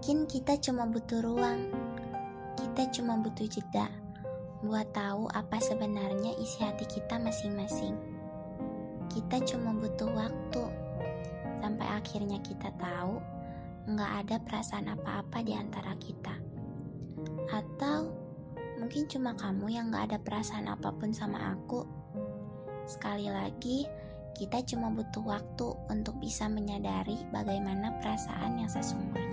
Mungkin kita cuma butuh ruang, kita cuma butuh jeda buat tahu apa sebenarnya isi hati kita masing-masing. Kita cuma butuh waktu sampai akhirnya kita tahu nggak ada perasaan apa-apa di antara kita. Atau mungkin cuma kamu yang nggak ada perasaan apa pun sama aku. Sekali lagi, kita cuma butuh waktu untuk bisa menyadari bagaimana perasaan yang sesungguhnya.